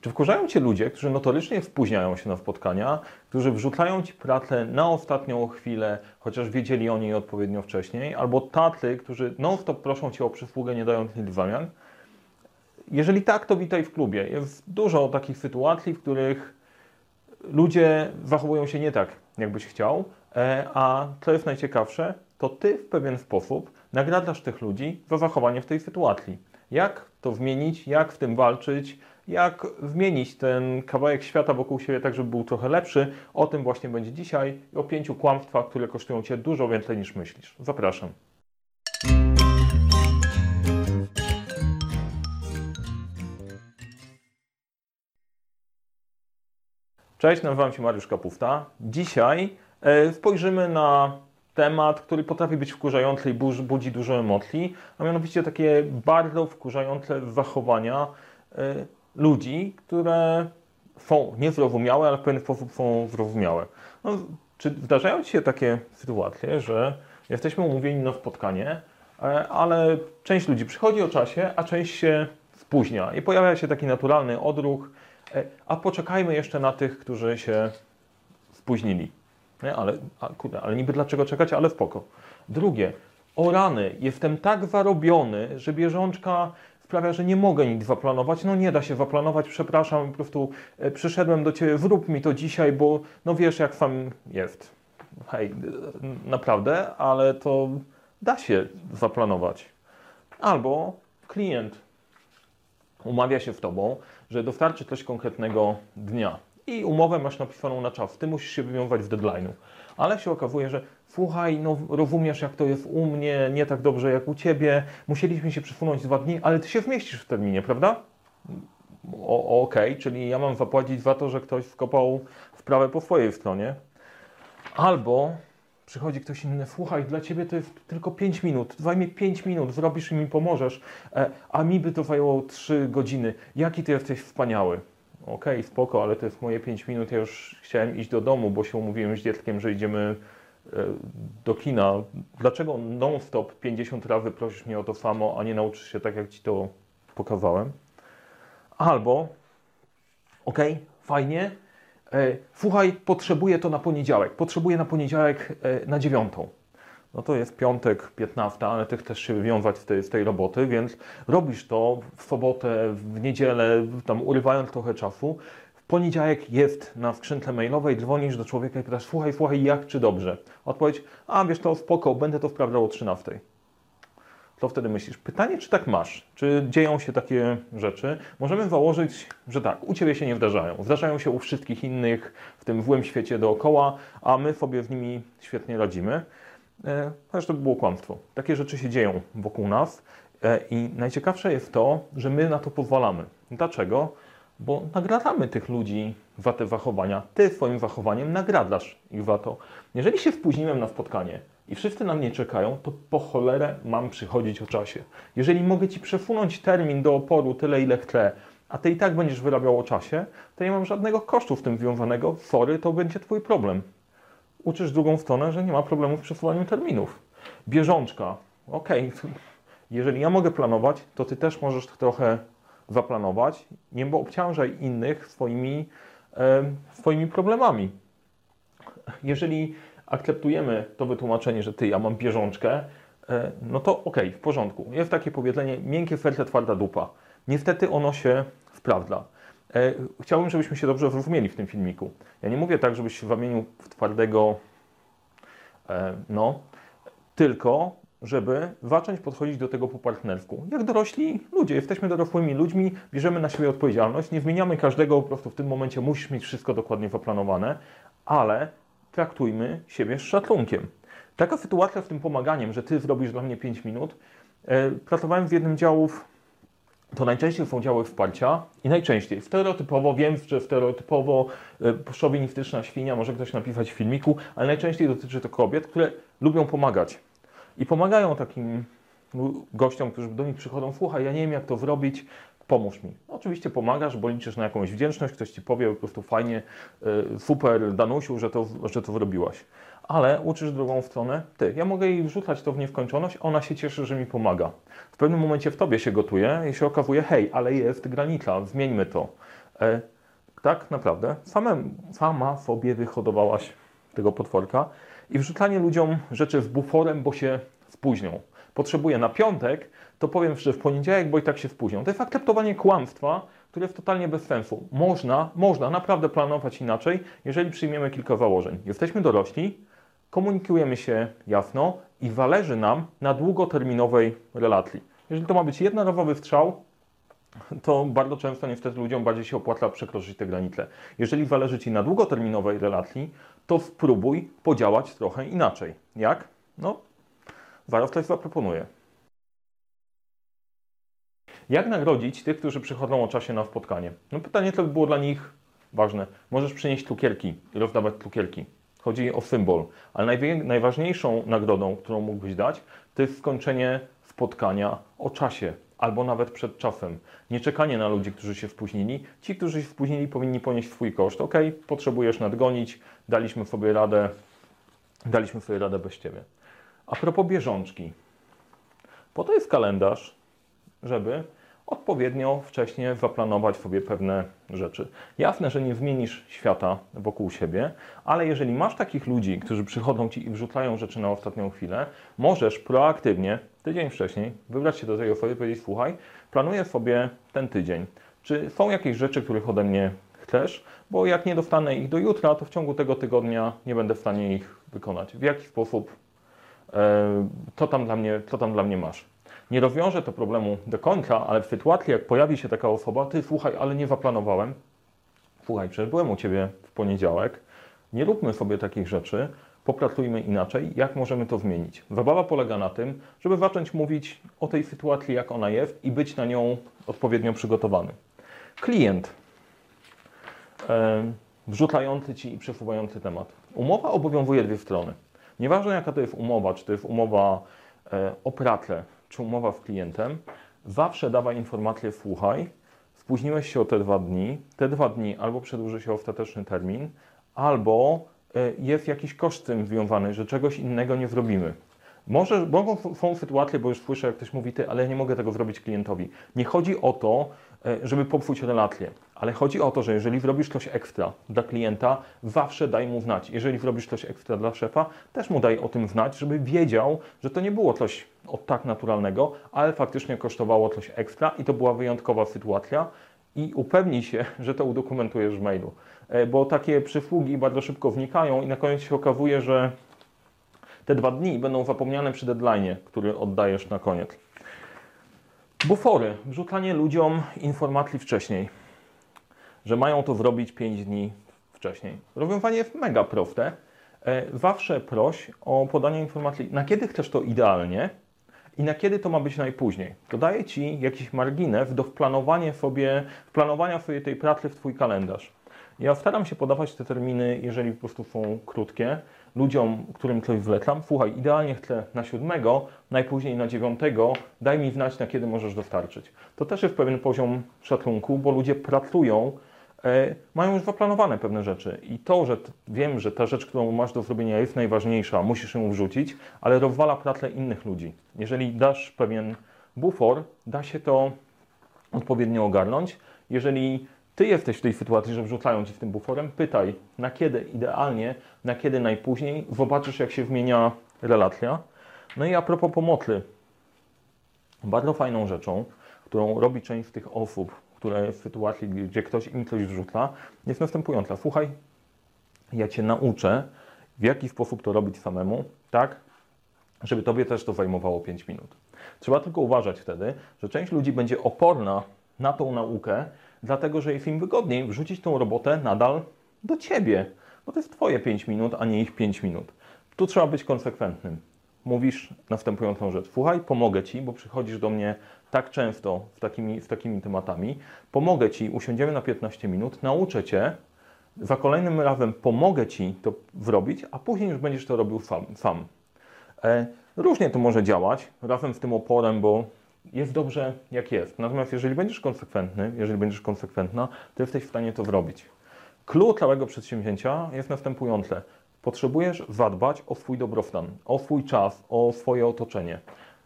Czy wkurzają Cię ludzie, którzy notorycznie spóźniają się na spotkania, którzy wrzucają Ci pracę na ostatnią chwilę, chociaż wiedzieli o niej odpowiednio wcześniej, albo tacy, którzy non-stop proszą Cię o przysługę, nie dając nic w zamian? Jeżeli tak, to witaj w klubie. Jest dużo takich sytuacji, w których ludzie zachowują się nie tak, jakbyś chciał, e, a co jest najciekawsze, to Ty w pewien sposób nagradzasz tych ludzi za zachowanie w tej sytuacji. Jak to zmienić, jak w tym walczyć, jak zmienić ten kawałek świata wokół siebie tak, żeby był trochę lepszy. O tym właśnie będzie dzisiaj i o pięciu kłamstwach, które kosztują Cię dużo więcej niż myślisz. Zapraszam. Cześć, nazywam się Mariusz Kapufta. Dzisiaj e, spojrzymy na temat, który potrafi być wkurzający i budzi dużo emocji, a mianowicie takie bardzo wkurzające zachowania e, ludzi, które są niezrozumiałe, ale w pewien sposób są zrozumiałe. No, czy zdarzają Ci się takie sytuacje, że jesteśmy umówieni na spotkanie, e, ale część ludzi przychodzi o czasie, a część się spóźnia i pojawia się taki naturalny odruch, e, a poczekajmy jeszcze na tych, którzy się spóźnili. Nie? Ale, a, kurde, ale niby dlaczego czekać, ale spoko. Drugie, o rany, jestem tak zarobiony, że bieżączka sprawia, że nie mogę nic zaplanować. No nie da się zaplanować, przepraszam, po prostu e, przyszedłem do Ciebie, wrób mi to dzisiaj, bo no wiesz jak sam jest. Hej, naprawdę, ale to da się zaplanować. Albo klient umawia się w Tobą, że dostarczy coś konkretnego dnia i umowę masz napisaną na czas. Ty musisz się wywiązywać w deadline'u. Ale się okazuje, że słuchaj, no rozumiesz jak to jest u mnie, nie tak dobrze jak u Ciebie, musieliśmy się przesunąć dwa dni, ale Ty się wmieścisz w terminie, prawda? Okej, okay, czyli ja mam zapłacić za to, że ktoś wkopał wprawę po swojej stronie. Albo przychodzi ktoś inny, słuchaj, dla Ciebie to jest tylko 5 minut, zajmie 5 minut, zrobisz i mi pomożesz, e, a mi by to zajęło 3 godziny. Jaki Ty jesteś wspaniały okej, okay, spoko, ale to jest moje 5 minut, ja już chciałem iść do domu, bo się umówiłem z dzieckiem, że idziemy do kina. Dlaczego non-stop 50 razy prosisz mnie o to samo, a nie nauczysz się tak, jak Ci to pokazałem? Albo, okay, fajnie, e, słuchaj, potrzebuję to na poniedziałek, potrzebuję na poniedziałek e, na dziewiątą no to jest piątek, 15, ale ty chcesz się wywiązać z tej, z tej roboty, więc robisz to w sobotę, w niedzielę, tam urywając trochę czasu. Poniedziałek jest na skrzynce mailowej, dzwonisz do człowieka i pytasz, słuchaj, słuchaj, jak czy dobrze? Odpowiedź, a wiesz to, spoko, będę to sprawdzał o 13. Co wtedy myślisz? Pytanie, czy tak masz? Czy dzieją się takie rzeczy? Możemy założyć, że tak, u Ciebie się nie zdarzają. Zdarzają się u wszystkich innych w tym złym świecie dookoła, a my sobie z nimi świetnie radzimy. E, chociaż to było kłamstwo. Takie rzeczy się dzieją wokół nas e, i najciekawsze jest to, że my na to pozwalamy. Dlaczego? Bo nagradzamy tych ludzi za te zachowania. Ty swoim zachowaniem nagradzasz ich za to. Jeżeli się spóźniłem na spotkanie i wszyscy na mnie czekają, to po cholerę mam przychodzić o czasie. Jeżeli mogę Ci przesunąć termin do oporu tyle, ile chcę, a Ty i tak będziesz wyrabiał o czasie, to nie mam żadnego kosztu w tym związanego. Sorry, to będzie Twój problem uczysz drugą stronę, że nie ma problemu z przesuwaniem terminów. Bieżączka. Ok, jeżeli ja mogę planować, to ty też możesz trochę zaplanować. Nie obciążaj innych swoimi, swoimi problemami. Jeżeli akceptujemy to wytłumaczenie, że ty, ja mam bieżączkę, e, no to ok, w porządku. Jest takie powiedzenie, miękkie serce, twarda dupa. Niestety ono się sprawdza. E, chciałbym, żebyśmy się dobrze zrozumieli w tym filmiku. Ja nie mówię tak, żebyś się zamienił w twardego e, no, tylko żeby zacząć podchodzić do tego po partnersku. Jak dorośli ludzie, jesteśmy dorosłymi ludźmi, bierzemy na siebie odpowiedzialność, nie zmieniamy każdego, po prostu w tym momencie musisz mieć wszystko dokładnie zaplanowane, ale traktujmy siebie z szacunkiem. Taka sytuacja z tym pomaganiem, że ty zrobisz dla mnie 5 minut. E, pracowałem w jednym działów to najczęściej są działy wsparcia i najczęściej stereotypowo, wiem, że stereotypowo e, szowinistyczna świnia, może ktoś napisać w filmiku, ale najczęściej dotyczy to kobiet, które lubią pomagać. I pomagają takim gościom, którzy do nich przychodzą, słuchaj, ja nie wiem jak to zrobić, pomóż mi. Oczywiście pomagasz, bo liczysz na jakąś wdzięczność, ktoś ci powie po prostu fajnie, e, super Danusiu, że to, że to zrobiłaś ale uczysz drugą stronę ty. Ja mogę jej wrzucać to w nieskończoność, ona się cieszy, że mi pomaga. W pewnym momencie w tobie się gotuje i się okazuje, hej, ale jest granica, zmieńmy to. E, tak naprawdę samem, sama sobie wyhodowałaś tego potworka i wrzucanie ludziom rzeczy z buforem, bo się spóźnią. Potrzebuję na piątek, to powiem, że w poniedziałek, bo i tak się spóźnią. To jest akceptowanie kłamstwa, które jest totalnie bez sensu. Można, można naprawdę planować inaczej, jeżeli przyjmiemy kilka założeń. Jesteśmy dorośli, komunikujemy się jasno i zależy nam na długoterminowej relacji. Jeżeli to ma być jednorazowy strzał, to bardzo często niestety ludziom bardziej się opłaca przekroczyć te granice. Jeżeli zależy Ci na długoterminowej relacji, to spróbuj podziałać trochę inaczej. Jak? No, zaraz coś zaproponuję. Jak nagrodzić tych, którzy przychodzą o czasie na spotkanie? No pytanie to by było dla nich ważne. Możesz przynieść cukierki i rozdawać cukierki. Chodzi o symbol. Ale najważniejszą nagrodą, którą mógłbyś dać, to jest skończenie spotkania o czasie albo nawet przed czasem. Nie czekanie na ludzi, którzy się spóźnili. Ci, którzy się spóźnili, powinni ponieść swój koszt. Ok, potrzebujesz nadgonić, daliśmy sobie radę, daliśmy sobie radę bez Ciebie. A propos bieżączki. Po to jest kalendarz, żeby odpowiednio wcześnie zaplanować sobie pewne rzeczy. Jasne, że nie zmienisz świata wokół siebie, ale jeżeli masz takich ludzi, którzy przychodzą ci i wrzucają rzeczy na ostatnią chwilę, możesz proaktywnie, tydzień wcześniej, wybrać się do tej osoby i powiedzieć: Słuchaj, planuję sobie ten tydzień. Czy są jakieś rzeczy, których ode mnie chcesz? Bo jak nie dostanę ich do jutra, to w ciągu tego tygodnia nie będę w stanie ich wykonać. W jaki sposób? E, co tam dla mnie, co tam dla mnie masz? Nie rozwiąże to problemu do końca, ale w sytuacji, jak pojawi się taka osoba, ty słuchaj, ale nie zaplanowałem, słuchaj, przecież byłem u Ciebie w poniedziałek, nie róbmy sobie takich rzeczy, popracujmy inaczej, jak możemy to zmienić. Zabawa polega na tym, żeby zacząć mówić o tej sytuacji, jak ona jest i być na nią odpowiednio przygotowany. Klient wrzucający Ci i przesuwający temat. Umowa obowiązuje dwie strony. Nieważne jaka to jest umowa, czy to jest umowa e, o pracę, czy umowa z klientem, zawsze dawaj informację, słuchaj, spóźniłeś się o te dwa dni, te dwa dni albo przedłuży się ostateczny termin, albo jest jakiś koszt z tym związany, że czegoś innego nie zrobimy. Może, mogą, są sytuacje, bo już słyszę, jak ktoś mówi, ty, ale ja nie mogę tego zrobić klientowi. Nie chodzi o to, e, żeby popsuć relację, ale chodzi o to, że jeżeli zrobisz coś ekstra dla klienta, zawsze daj mu znać. Jeżeli zrobisz coś ekstra dla szefa, też mu daj o tym znać, żeby wiedział, że to nie było coś od tak naturalnego, ale faktycznie kosztowało coś ekstra i to była wyjątkowa sytuacja i upewnij się, że to udokumentujesz w mailu. E, bo takie przysługi bardzo szybko wnikają i na koniec się okazuje, że te dwa dni będą zapomniane przy deadline, który oddajesz na koniec. Bufory. Wrzucanie ludziom informacji wcześniej, że mają to zrobić 5 dni wcześniej. Rozwiązanie jest mega proste. E, zawsze proś o podanie informacji, na kiedy chcesz to idealnie i na kiedy to ma być najpóźniej. To daje Ci jakiś margines do wplanowania sobie, wplanowania sobie tej pracy w Twój kalendarz. Ja staram się podawać te terminy, jeżeli po prostu są krótkie, ludziom, którym coś wlecam, słuchaj, idealnie chcę na siódmego, najpóźniej na dziewiątego, daj mi znać, na kiedy możesz dostarczyć. To też jest pewien poziom szacunku, bo ludzie pracują, mają już zaplanowane pewne rzeczy i to, że wiem, że ta rzecz, którą masz do zrobienia jest najważniejsza, musisz ją wrzucić, ale rozwala pracę innych ludzi. Jeżeli dasz pewien bufor, da się to odpowiednio ogarnąć. Jeżeli ty jesteś w tej sytuacji, że wrzucają ci w tym buforem, pytaj na kiedy idealnie, na kiedy najpóźniej, zobaczysz jak się zmienia relacja. No i a propos pomocy, bardzo fajną rzeczą, którą robi część z tych osób, które jest w sytuacji, gdzie ktoś im coś wrzuca, jest następująca. Słuchaj, ja Cię nauczę, w jaki sposób to robić samemu, tak, żeby Tobie też to zajmowało 5 minut. Trzeba tylko uważać wtedy, że część ludzi będzie oporna na tą naukę, dlatego że jest im wygodniej wrzucić tą robotę nadal do ciebie, bo to jest twoje 5 minut, a nie ich 5 minut. Tu trzeba być konsekwentnym. Mówisz następującą rzecz. Słuchaj, pomogę ci, bo przychodzisz do mnie tak często z takimi, z takimi tematami. Pomogę ci, usiądziemy na 15 minut, nauczę cię, za kolejnym razem pomogę ci to zrobić, a później już będziesz to robił sam. sam. E, różnie to może działać, razem z tym oporem, bo jest dobrze jak jest. Natomiast jeżeli będziesz konsekwentny, jeżeli będziesz konsekwentna, to jesteś w stanie to zrobić. Klucz całego przedsięwzięcia jest następujący. Potrzebujesz zadbać o swój dobrostan, o swój czas, o swoje otoczenie.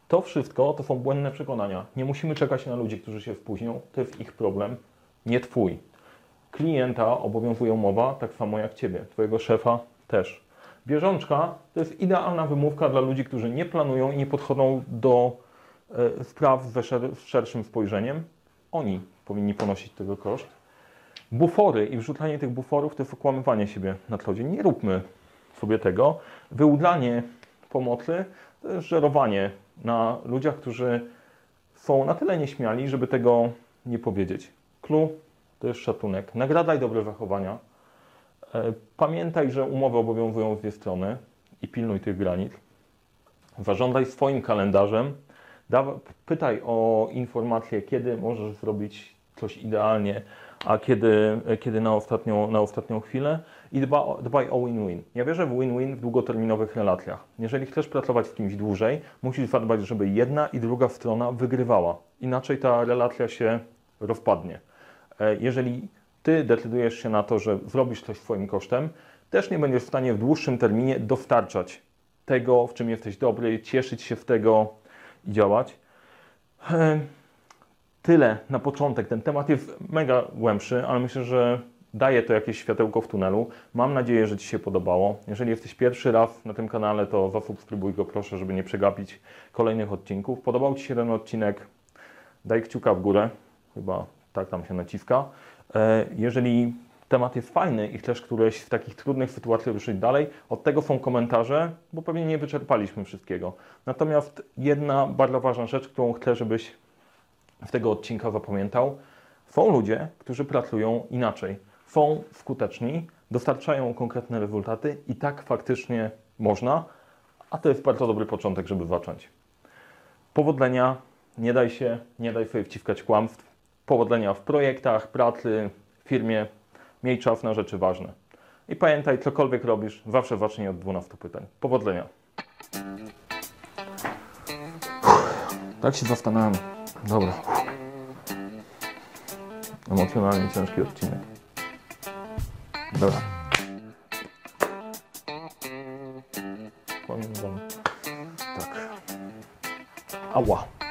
To wszystko to są błędne przekonania. Nie musimy czekać na ludzi, którzy się spóźnią. To jest ich problem, nie twój. klienta obowiązuje umowa, tak samo jak Ciebie, Twojego szefa też. Bieżączka to jest idealna wymówka dla ludzi, którzy nie planują i nie podchodzą do e, spraw ze szer- z szerszym spojrzeniem. Oni powinni ponosić tego koszt. Bufory i wrzucanie tych buforów to jest okłamywanie siebie na co dzień. Nie róbmy sobie tego. Wyudlanie pomocy to jest żerowanie na ludziach, którzy są na tyle nieśmiali, żeby tego nie powiedzieć. Clue to jest szacunek. Nagradaj dobre zachowania. E, Pamiętaj, że umowy obowiązują dwie strony i pilnuj tych granic. Zażądaj swoim kalendarzem. Pytaj o informacje, kiedy możesz zrobić coś idealnie, a kiedy, kiedy na, ostatnią, na ostatnią chwilę. I dba, dbaj o win-win. Ja wierzę w win-win w długoterminowych relacjach. Jeżeli chcesz pracować z kimś dłużej, musisz zadbać, żeby jedna i druga strona wygrywała. Inaczej ta relacja się rozpadnie. E, Jeżeli ty decydujesz się na to, że zrobisz coś swoim kosztem, też nie będziesz w stanie w dłuższym terminie dostarczać tego, w czym jesteś dobry, cieszyć się z tego i działać. E, Tyle na początek. Ten temat jest mega głębszy, ale myślę, że daje to jakieś światełko w tunelu. Mam nadzieję, że Ci się podobało. Jeżeli jesteś pierwszy raz na tym kanale, to zasubskrybuj go proszę, żeby nie przegapić kolejnych odcinków. Podobał Ci się ten odcinek? Daj kciuka w górę. Chyba tak tam się naciska. E, Jeżeli temat jest fajny i chcesz któreś z takich trudnych sytuacji ruszyć dalej, od tego są komentarze, bo pewnie nie wyczerpaliśmy wszystkiego. Natomiast jedna bardzo ważna rzecz, którą chcę, żebyś w tego odcinka zapamiętał. Są ludzie, którzy pracują inaczej. Są skuteczni, dostarczają konkretne rezultaty i tak faktycznie można, a to jest bardzo dobry początek, żeby zacząć. Powodzenia, nie daj się, nie daj sobie wciskać kłamstw. Powodzenia w projektach, pracy, firmie. Miej czas na rzeczy ważne. I pamiętaj, cokolwiek robisz, zawsze zacznij od 12 pytań. Powodzenia. Tak się zastanawiam. Dobra. Emocjonalnie ciężki odcinek. Dobra. Pamiętam. Tak. Ała.